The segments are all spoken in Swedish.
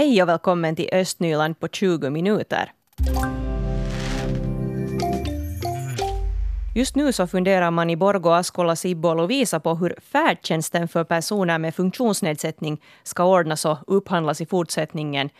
Hej och välkommen till Östnyland på 20 minuter. Just nu så funderar man i Borgå, Askola, Sibbo och Lovisa på hur färdtjänsten för personer med funktionsnedsättning ska ordnas och upphandlas i fortsättningen.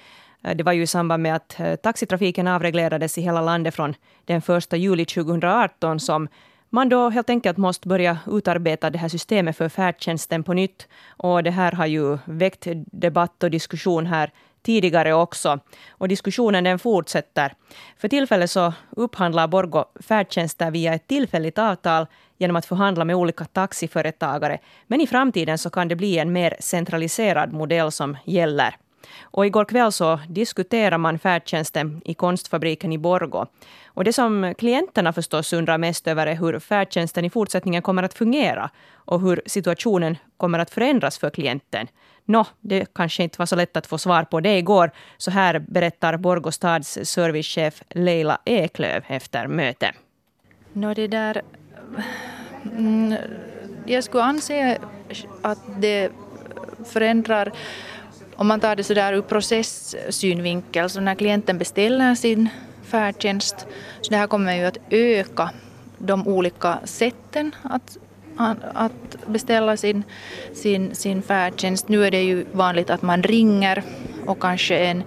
Eh, det var ju i samband med att eh, taxitrafiken avreglerades i hela landet från den 1 juli 2018 som man då helt enkelt måste börja utarbeta det här systemet för färdtjänsten på nytt. Och det här har ju väckt debatt och diskussion här tidigare också. Och diskussionen den fortsätter. För tillfället så upphandlar Borgo färdtjänster via ett tillfälligt avtal genom att förhandla med olika taxiföretagare. Men i framtiden så kan det bli en mer centraliserad modell som gäller. Och igår kväll så diskuterade man färdtjänsten i Konstfabriken i Borgo. Och det som klienterna förstås undrar mest över är hur färdtjänsten i fortsättningen kommer att fungera och hur situationen kommer att förändras för klienten. Nå, det kanske inte var så lätt att få svar på det igår. Så här berättar Borgå stads servicechef Leila Eklöv efter mötet. Nå, det där... Mm, jag skulle anse att det förändrar om man tar det så där ur processsynvinkel, så när klienten beställer sin färdtjänst, så det här kommer ju att öka de olika sätten att, att beställa sin, sin, sin färdtjänst. Nu är det ju vanligt att man ringer och kanske en,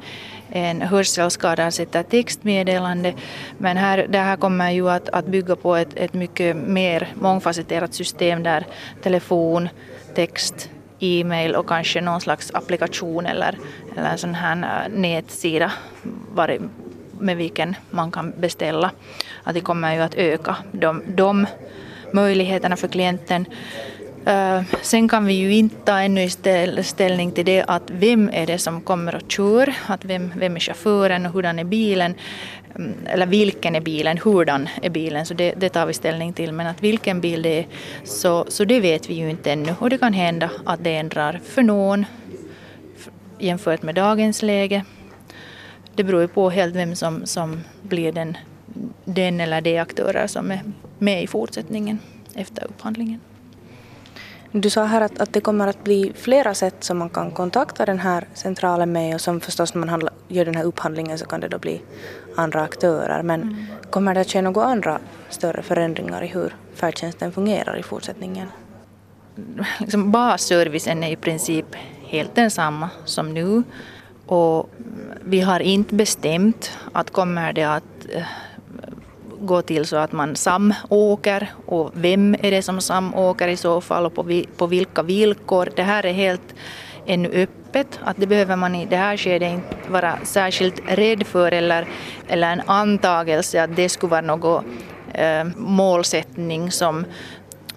en hörselskadad sätter textmeddelande. Men här, det här kommer ju att, att bygga på ett, ett mycket mer mångfacetterat system där telefon, text, e-mail och kanske någon slags applikation eller, eller en sån här äh, nätsida var, med vilken man kan beställa. Att det kommer ju att öka de, de möjligheterna för klienten. Äh, sen kan vi ju inte ta ännu ställning till det att vem är det som kommer och kör, att vem, vem är chauffören och hurdan är bilen. Mm, eller vilken är bilen, hurdan är bilen, så det, det, tar vi ställning till. Men att vilken bil det är, så, så det vet vi ju inte ännu. Och det kan hända att det ändrar för någon jämfört med dagens läge. Det beror ju på helt vem som, som blir den, den eller de aktörer som är med i fortsättningen efter upphandlingen. Du sa här att, att det kommer att bli flera sätt som man kan kontakta den här centralen med och som förstås när man handla, gör den här upphandlingen så kan det då bli andra aktörer. Men mm. kommer det att ske några andra större förändringar i hur färdtjänsten fungerar i fortsättningen? Liksom basservicen är i princip helt densamma som nu och vi har inte bestämt att kommer det att eh, gå till så att man samåker och vem är det som samåker i så fall och på, vi, på vilka villkor. Det här är helt ännu öppet, att det behöver man i det här skedet inte vara särskilt rädd för eller, eller en antagelse att det skulle vara någon eh, målsättning som,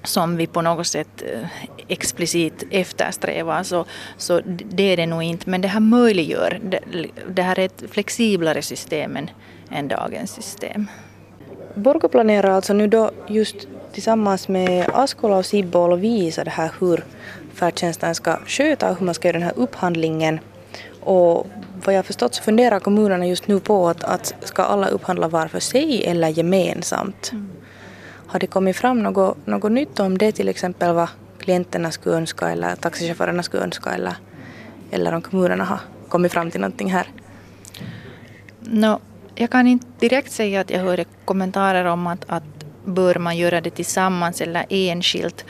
som vi på något sätt eh, explicit eftersträvar. Så, så det är det nog inte. Men det här möjliggör, det, det här är ett flexiblare system än, än dagens system. Borgå planerar alltså nu då just tillsammans med Askola och Sibbol visa det här hur färdtjänsten ska sköta och hur man ska göra den här upphandlingen. Och vad jag förstått så funderar kommunerna just nu på att, att ska alla upphandla var för sig eller gemensamt. Mm. Har det kommit fram något, något nytt om det till exempel vad klienterna skulle önska eller taxichaufförerna skulle önska eller, eller om kommunerna har kommit fram till någonting här? No, jag kan inte direkt säga att jag hörde kommentarer om att, att bör man göra det tillsammans eller enskilt.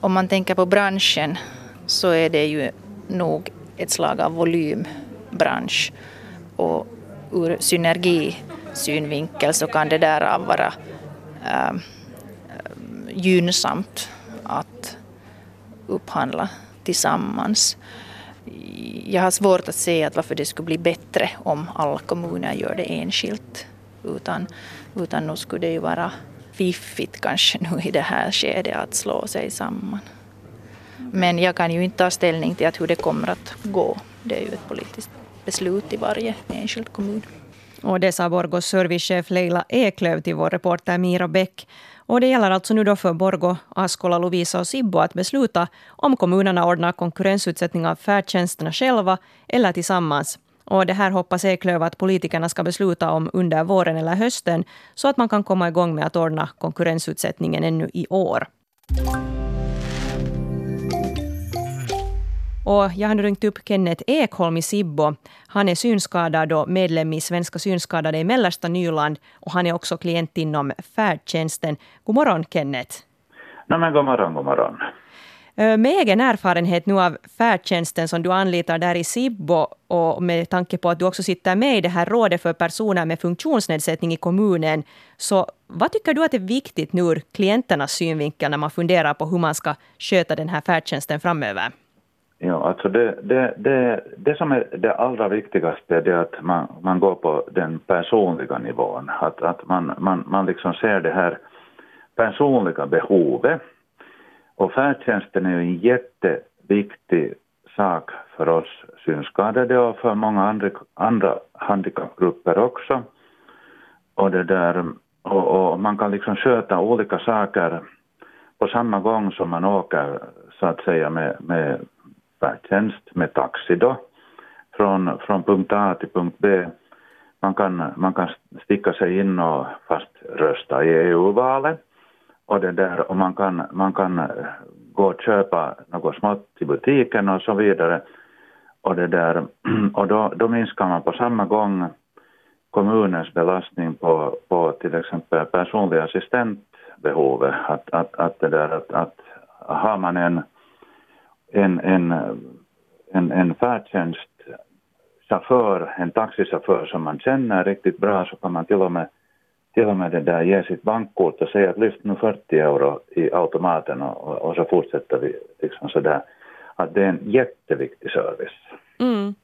Om man tänker på branschen så är det ju nog ett slag av volymbransch och ur synergisynvinkel så kan det därav vara äh, gynnsamt att upphandla tillsammans jag har svårt att se att varför det skulle bli bättre om alla kommuner gör det enskilt. Utan, utan nu skulle det ju vara fiffigt kanske nu i det här skedet att slå sig samman. Men jag kan ju inte ta ställning till att hur det kommer att gå. Det är ju ett politiskt beslut i varje enskild kommun. Och det sa Borgos servicechef Leila Eklöv till vår reporter Mira Bäck. Och det gäller alltså nu då för Borgo, Askola, Lovisa och Sibbo att besluta om kommunerna ordnar konkurrensutsättning av färdtjänsterna själva eller tillsammans. Och det här hoppas Eklöf att politikerna ska besluta om under våren eller hösten så att man kan komma igång med att ordna konkurrensutsättningen ännu i år. Och jag har nu ringt upp Kenneth Ekholm i Sibbo. Han är synskadad och medlem i Svenska synskadade i mellersta Nyland. Och han är också klient inom färdtjänsten. God morgon Kenneth. Nej, men god morgon, god morgon. Eh, med egen erfarenhet nu av färdtjänsten som du anlitar där i Sibbo och med tanke på att du också sitter med i det här rådet för personer med funktionsnedsättning i kommunen. Så vad tycker du att är viktigt nu ur klienternas synvinkel när man funderar på hur man ska sköta den här färdtjänsten framöver? Ja, alltså det, det, det, det som är det allra viktigaste är att man, man går på den personliga nivån. Att, att man, man, man liksom ser det här personliga behovet. Och färdtjänsten är ju en jätteviktig sak för oss synskadade och för många andra, andra handikappgrupper också. Och, det där, och, och man kan liksom sköta olika saker på samma gång som man åker så att säga med, med färdtjänst med taxi då från, från punkt A till punkt B. Man kan, man kan sticka sig in och fast rösta i EU-valet och, det där, och man, kan, man kan eh, gå och köpa något smått i butiken och så vidare. Och, det där, och då, då minskar man på samma gång kommunens belastning på, på till exempel personlig assistentbehovet. Att, att, att, det där, att, att har man en en, en, en, en färdtjänstchaufför, en taxichaufför som man känner riktigt bra så kan man till och med, till och med det där ge sitt bankkort och säga att lyft nu 40 euro i automaten och, och så fortsätter vi liksom sådär. Att det är en jätteviktig service. Mm.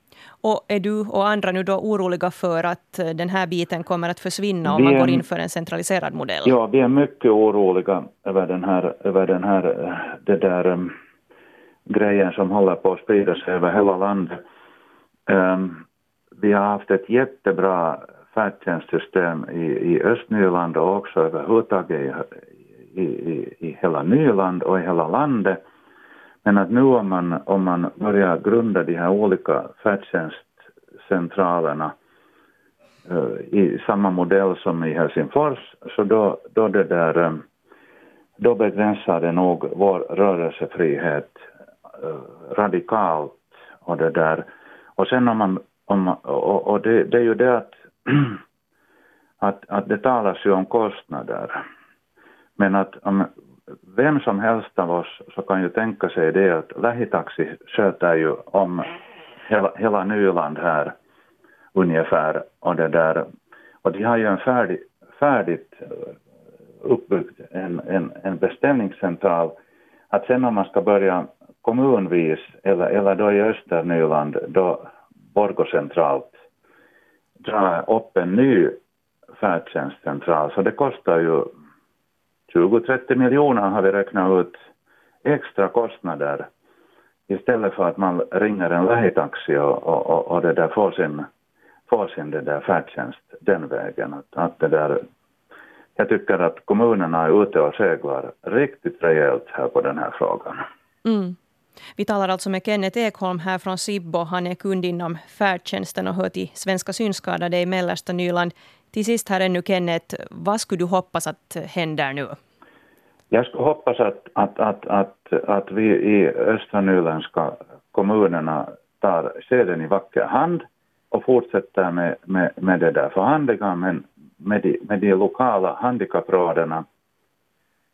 Och är du och andra nu då oroliga för att den här biten kommer att försvinna om vi man går in för en centraliserad modell? Ja, vi är mycket oroliga över den här, över den här det där grejen som håller på att sprida sig över hela landet. Um, vi har haft ett jättebra färdtjänstsystem i, i Östnyland och också överhuvudtaget i, i, i hela Nyland och i hela landet. Men att nu om man, om man börjar grunda de här olika färdtjänstcentralerna uh, i samma modell som i Helsingfors, så då, då, det där, um, då begränsar det nog vår rörelsefrihet eh, radikalt och det där. Och sen om man, om, och, och det, det, är ju det att, att, att det talas ju om kostnader. Men att om vem som helst av oss så kan ju tänka sig det att lähitaxi sköter ju om hela, hela Nyland här ungefär och det där. Och de har ju en färdig, färdigt eh, uppbyggd en, en, en beställningscentral. Att sen om man ska börja kommunvis eller, eller då i Östernyland då Borgå centralt dra upp en ny färdtjänstcentral så det kostar ju 20-30 miljoner har vi räknat ut extra kostnader istället för att man ringer en lähitaxi och, och, och det där får sin, får sin det där färdtjänst den vägen. Att, att det där, jag tycker att kommunerna är ute och seglar riktigt rejält här på den här frågan. Mm. Vi talar alltså med Kenneth Ekholm här från Sibbo. Han är kund inom färdtjänsten och hör till Svenska synskadade i mellersta Nyland. Till sist här ännu Kenneth, vad skulle du hoppas att händer nu? Jag skulle hoppas att, att, att, att, att vi i östra nyländska kommunerna tar skeden i vacker hand och fortsätter med, med, med det där förhandlingar med, med, de, med de lokala handikapprådena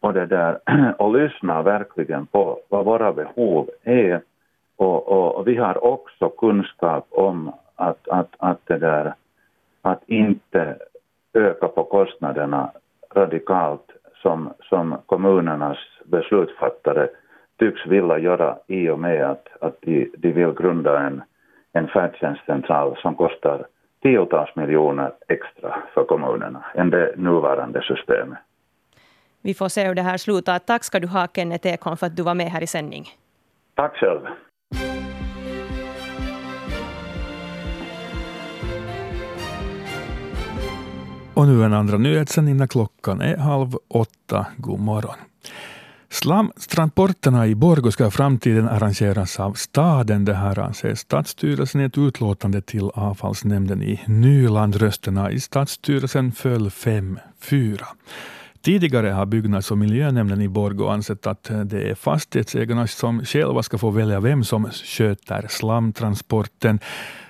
och, det där, och lyssna verkligen på vad våra behov är. Och, och, och vi har också kunskap om att, att, att, det där, att inte öka på kostnaderna radikalt som, som kommunernas beslutsfattare tycks vilja göra i och med att, att de, de vill grunda en, en färdtjänstcentral som kostar tiotals miljoner extra för kommunerna än det nuvarande systemet. Vi får se hur det här slutar. Tack ska du ha, Kenneth Ekholm, för att du var med här i sändning. Tack själv. Och nu en andra nyhetssändning när klockan är halv åtta. God morgon. Slamtransporterna i Borgå ska i framtiden arrangeras av staden. Det här anser Stadsstyrelsen i ett utlåtande till avfallsnämnden i Nyland. Rösterna i Stadsstyrelsen föll 5-4. Tidigare har byggnads och miljönämnden i Borgå ansett att eh, det är fastighetsägarna som själva ska få välja vem som sköter slamtransporten.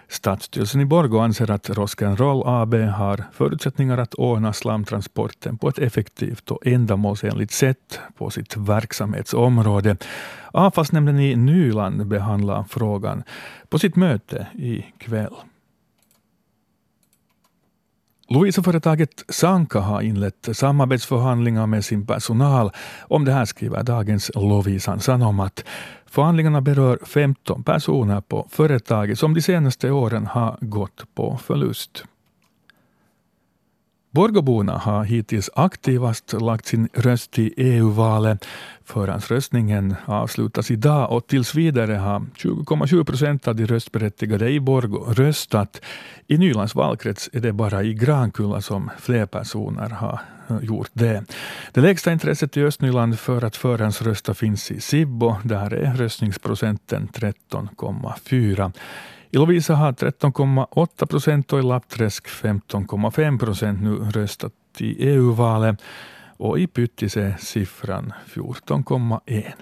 Stadsstyrelsen i Borgå anser att Roskenroll AB har förutsättningar att ordna slamtransporten på ett effektivt och ändamålsenligt sätt på sitt verksamhetsområde. Avfallsnämnden i Nyland behandlar frågan på sitt möte i kväll. Louiseföretaget Sanka har inlett samarbetsförhandlingar med sin personal. Om det här skriver dagens Lovisan Sanomat. Förhandlingarna berör 15 personer på företaget som de senaste åren har gått på förlust. Borgåborna har hittills aktivast lagt sin röst i EU-valet. Förhandsröstningen avslutas idag och tills vidare har 20,7 procent av de röstberättigade i Borgå röstat. I Nylands valkrets är det bara i Grankulla som fler personer har eh, gjort det. Det lägsta intresset i Östnyland för att förhandsrösta finns i Sibbo. Där är röstningsprocenten 13,4. I Lovisa har 13,8 procent och i Lappträsk 15,5 procent nu röstat i EU-valet och i Pyttis är siffran 14,1.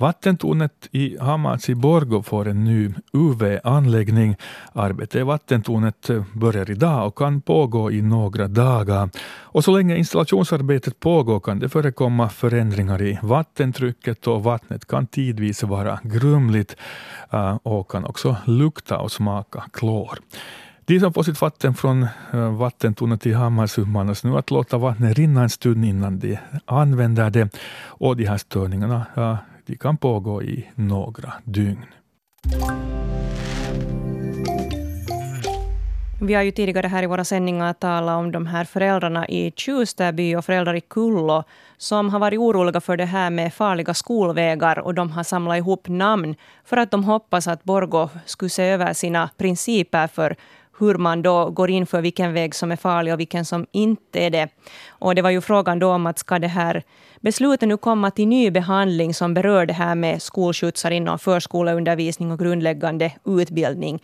Vattentornet i Hamarts i Borgå får en ny UV-anläggning. Arbetet i vattentornet börjar idag och kan pågå i några dagar. Och så länge installationsarbetet pågår kan det förekomma förändringar i vattentrycket och vattnet kan tidvis vara grumligt eh, och kan också lukta och smaka klor. De som får sitt vatten från eh, vattentornet i Hammars uppmanas nu att låta vattnet rinna en stund innan de använder det. Och de här störningarna eh, de kan pågå i några dygn. Vi har ju tidigare här i våra sändningar talat om de här föräldrarna i Tjustaby och föräldrar i Kullo som har varit oroliga för det här med farliga skolvägar och de har samlat ihop namn för att de hoppas att Borgå skulle se över sina principer för hur man då går in för vilken väg som är farlig och vilken som inte är det. Och det var ju frågan då om att ska det här beslutet nu komma till ny behandling som berör det här med skolskjutsar inom förskoleundervisning och grundläggande utbildning.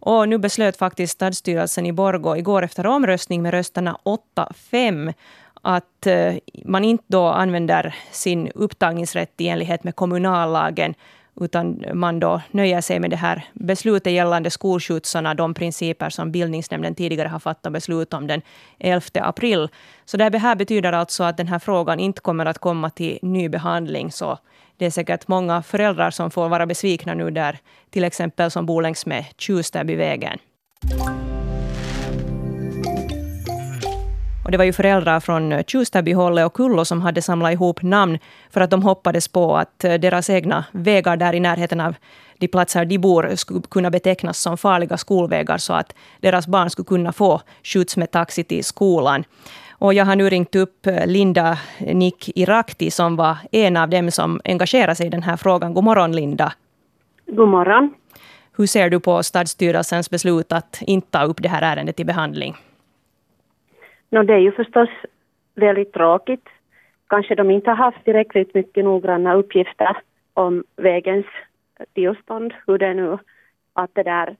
Och nu beslöt faktiskt stadsstyrelsen i Borgå igår efter omröstning med rösterna 8-5 att eh, man inte då använder sin upptagningsrätt i enlighet med kommunallagen utan man då nöjer sig med det här beslutet gällande skolskjutsarna, de principer som bildningsnämnden tidigare har fattat beslut om den 11 april. Så det här betyder alltså att den här frågan inte kommer att komma till ny behandling. Så det är säkert många föräldrar som får vara besvikna nu där, till exempel som bor längs med Tjustärbyvägen. Och det var ju föräldrar från Tjustärbyhållet och Kullo som hade samlat ihop namn för att de hoppades på att eh, deras egna vägar där i närheten av de platser de bor skulle kunna betecknas som farliga skolvägar så att deras barn skulle kunna få skjuts med taxi till skolan. Och jag har nu ringt upp eh, Linda Nick Irakti som var en av dem som engagerade sig i den här frågan. God morgon Linda. God morgon. Hur ser du på stadsstyrelsens beslut att inte ta upp det här ärendet till behandling? No, det är ju förstås väldigt tråkigt. Kanske de inte har haft tillräckligt mycket noggranna uppgifter om vägens tillstånd, hur det nu, att det där...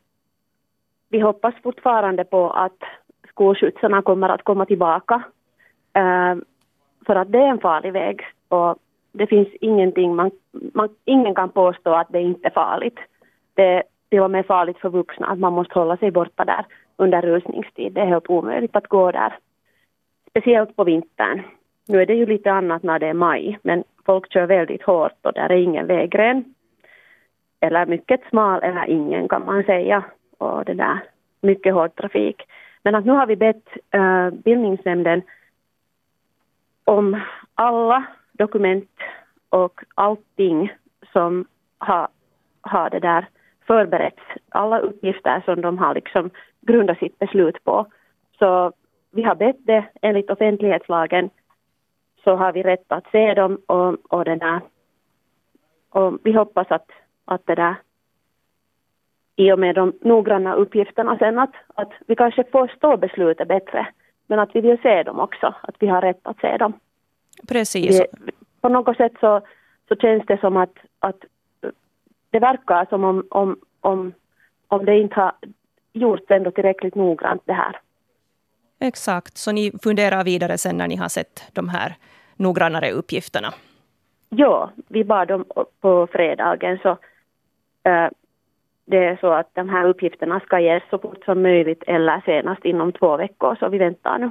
Vi hoppas fortfarande på att skolskjutsarna kommer att komma tillbaka, Eh, för att det är en farlig väg och det finns ingenting, man, man, ingen kan påstå att det inte är farligt. Det är till och med farligt för vuxna att man måste hålla sig borta där under rusningstid. Det är helt omöjligt att gå där speciellt på vintern. Nu är det ju lite annat när det är maj, men folk kör väldigt hårt och där är ingen vägren. Eller mycket smal eller ingen kan man säga. Och det där, mycket hård trafik. Men att nu har vi bett uh, bildningsnämnden om alla dokument och allting som har, har det där förberetts, alla uppgifter som de har liksom grundat sitt beslut på. Så vi har bett det enligt offentlighetslagen så har vi rätt att se dem och, och, där, och vi hoppas att, att det där i och med de noggranna uppgifterna sen att, att vi kanske får stå beslutet bättre men att vi vill se dem också, att vi har rätt att se dem. Precis. Det, på något sätt så, så känns det som att, att det verkar som om, om, om, om det inte har gjorts ändå tillräckligt noggrant det här. Exakt, så ni funderar vidare sen när ni har sett de här noggrannare uppgifterna? Ja, vi bad dem på fredagen så äh, det är så att de här uppgifterna ska ges så fort som möjligt eller senast inom två veckor, så vi väntar nu.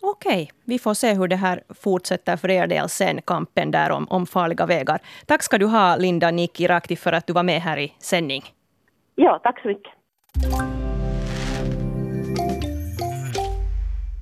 Okej, vi får se hur det här fortsätter för er del sen, kampen där om, om farliga vägar. Tack ska du ha, Linda Nikirakti, för att du var med här i sändning. Ja, tack så mycket.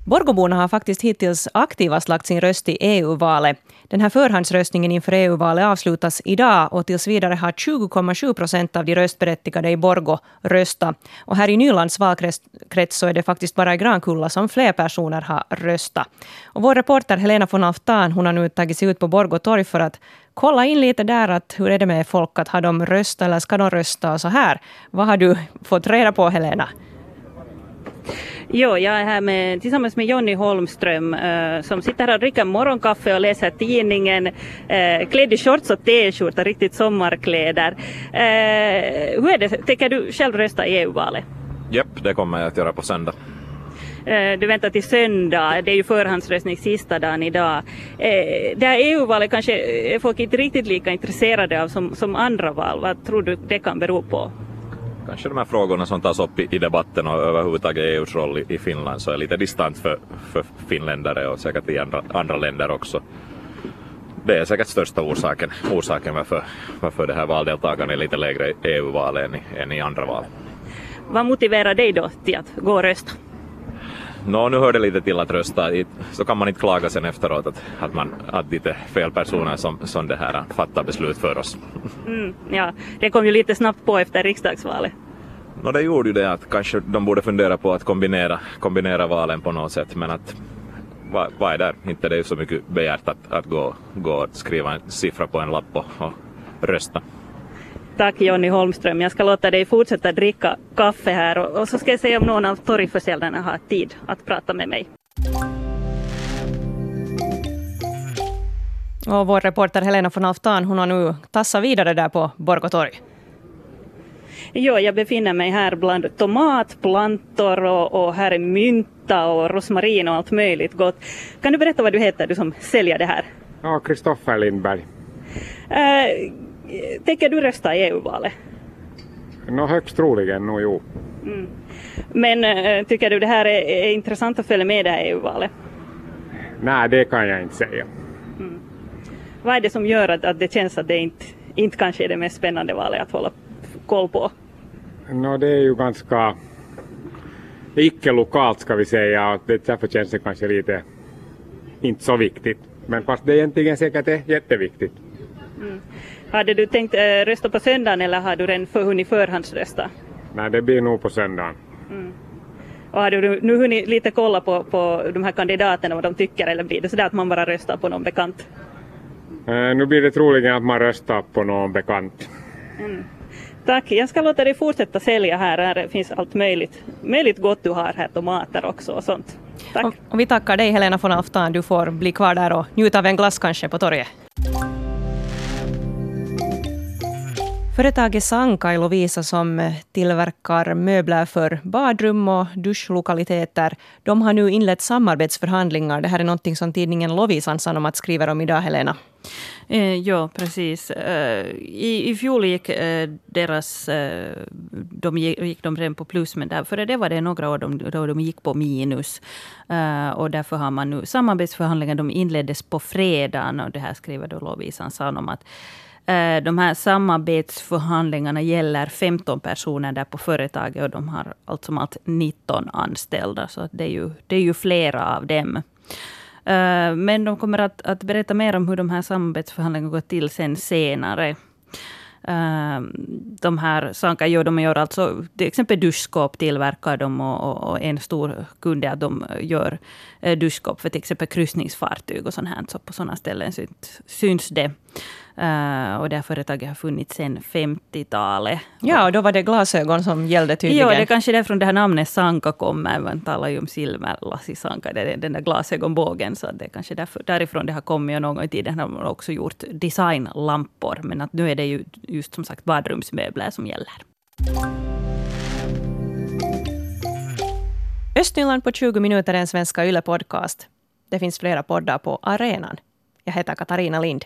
Borgåborna har faktiskt hittills aktivast lagt sin röst i EU-valet. Den här förhandsröstningen inför EU-valet avslutas idag och tills vidare har 20,7 procent av de röstberättigade i Borgå röstat. Och här i Nylands valkrets så är det faktiskt bara i Grankulla som fler personer har röstat. Och vår reporter Helena von Aftan hon har nu tagit sig ut på Borgå torg för att kolla in lite där att hur är det med folk, att har de röstat eller ska de rösta och så här. Vad har du fått reda på Helena? Jo, jag är här med, tillsammans med Jonny Holmström uh, som sitter här och dricker morgonkaffe och läser tidningen, uh, klädd i shorts och t-skjorta, riktigt sommarkläder. Uh, hur är det, tänker du själv rösta i EU-valet? Japp, det kommer jag att göra på söndag. Du väntar till söndag, det är ju förhandsröstning sista dagen idag. Det här EU-valet kanske folk inte riktigt lika intresserade av som, som andra val. Vad tror du det kan bero på? Kanske de här frågorna som tas upp i, debatten och överhuvudtaget EUs roll i, Finland så är lite distant för, för finländare och säkert i andra, andra länder också. Det är säkert största orsaken, orsaken varför, varför det här valdeltagandet är lite lägre i EU-valet än, än i andra val. Vad motiverar dig då till att gå och rösta? Nå, nu hör det lite till att rösta, så kan man inte klaga sen efteråt att, att, man, att det är fel personer som, som det här fattar beslut för oss. Mm, ja, det kom ju lite snabbt på efter riksdagsvalet. Nå, det gjorde ju det att kanske de borde fundera på att kombinera, kombinera valen på något sätt, men att vad, vad är där? Inte det är så mycket begärt att, att gå, gå och skriva en siffra på en lapp och, och rösta. Tack Jonny Holmström. Jag ska låta dig fortsätta dricka kaffe här och, och så ska jag se om någon av torgförsäljarna har tid att prata med mig. Och vår reporter Helena von Aftan hon har nu tassat vidare där på Borgå torg. Jo, jag befinner mig här bland tomatplantor och, och här är mynta och rosmarin och allt möjligt gott. Kan du berätta vad du heter, du som säljer det här? Ja, Kristoffer Lindberg. Äh, tänker du rösta i EU-valet? Nå, högst troligen nog, jo. Mm. Men äh, tycker du det här är, är intressant att följa med i det här EU-valet? Nej, det kan jag inte säga. Mm. Vad är det som gör att, att det känns att det inte, inte kanske är det mest spännande valet att hålla koll på? Nå, det är ju ganska icke-lokalt ska vi säga och det, därför känns det kanske lite inte så viktigt. Men fast det egentligen säkert är jätteviktigt. Mm. Hade du tänkt äh, rösta på söndagen eller har du redan för, hunnit förhandsrösta? Nej, det blir nog på söndagen. Mm. Och har du nu hunnit lite kolla på, på de här kandidaterna vad de tycker eller blir det sådär att man bara röstar på någon bekant? Äh, nu blir det troligen att man röstar på någon bekant. Mm. Tack, jag ska låta dig fortsätta sälja här. Här finns allt möjligt, möjligt gott du har här, tomater också och sånt. Tack. Och, och vi tackar dig Helena von Aftan. Du får bli kvar där och njuta av en glass kanske på torget. Företaget Sanka i Lovisa som tillverkar möbler för badrum och duschlokaliteter, de har nu inlett samarbetsförhandlingar. Det här är något som tidningen Lovisan Sanomat skriver om idag, Helena. Eh, ja, precis. Eh, I, I fjol gick eh, deras... Eh, de gick, gick de redan på plus, men därför det var det några år de, då de gick på minus. Eh, och därför har man nu samarbetsförhandlingar. De inleddes på fredagen och det här skriver då Lovisan Sanomat. Eh, de här samarbetsförhandlingarna gäller 15 personer där på företaget och de har allt som allt 19 anställda. Så det är ju, det är ju flera av dem. Eh, men de kommer att, att berätta mer om hur de här samarbetsförhandlingarna går till sen senare. Eh, de här Sanka gör, de gör alltså till exempel duschskåp tillverkar de och, och, en stor kund är att de gör duschskåp för till exempel kryssningsfartyg och sånt här. Så på sådana ställen syns, syns det. Uh, och det här företaget har funnits sedan 50-talet. Ja, och då var det glasögon som gällde tydligen. Ja, det är kanske därifrån det här namnet Sanka kommer. Man talar ju om silverlassi Sanka, det är den där glasögonbågen. Så det är kanske därför, därifrån det har kommit. Och någon gång i tiden har man också gjort designlampor. Men att nu är det ju just som sagt badrumsmöbler som gäller. Östnyland på 20 minuter är en svenska Yle-podcast. Det finns flera poddar på arenan. Jag heter Katarina Lind.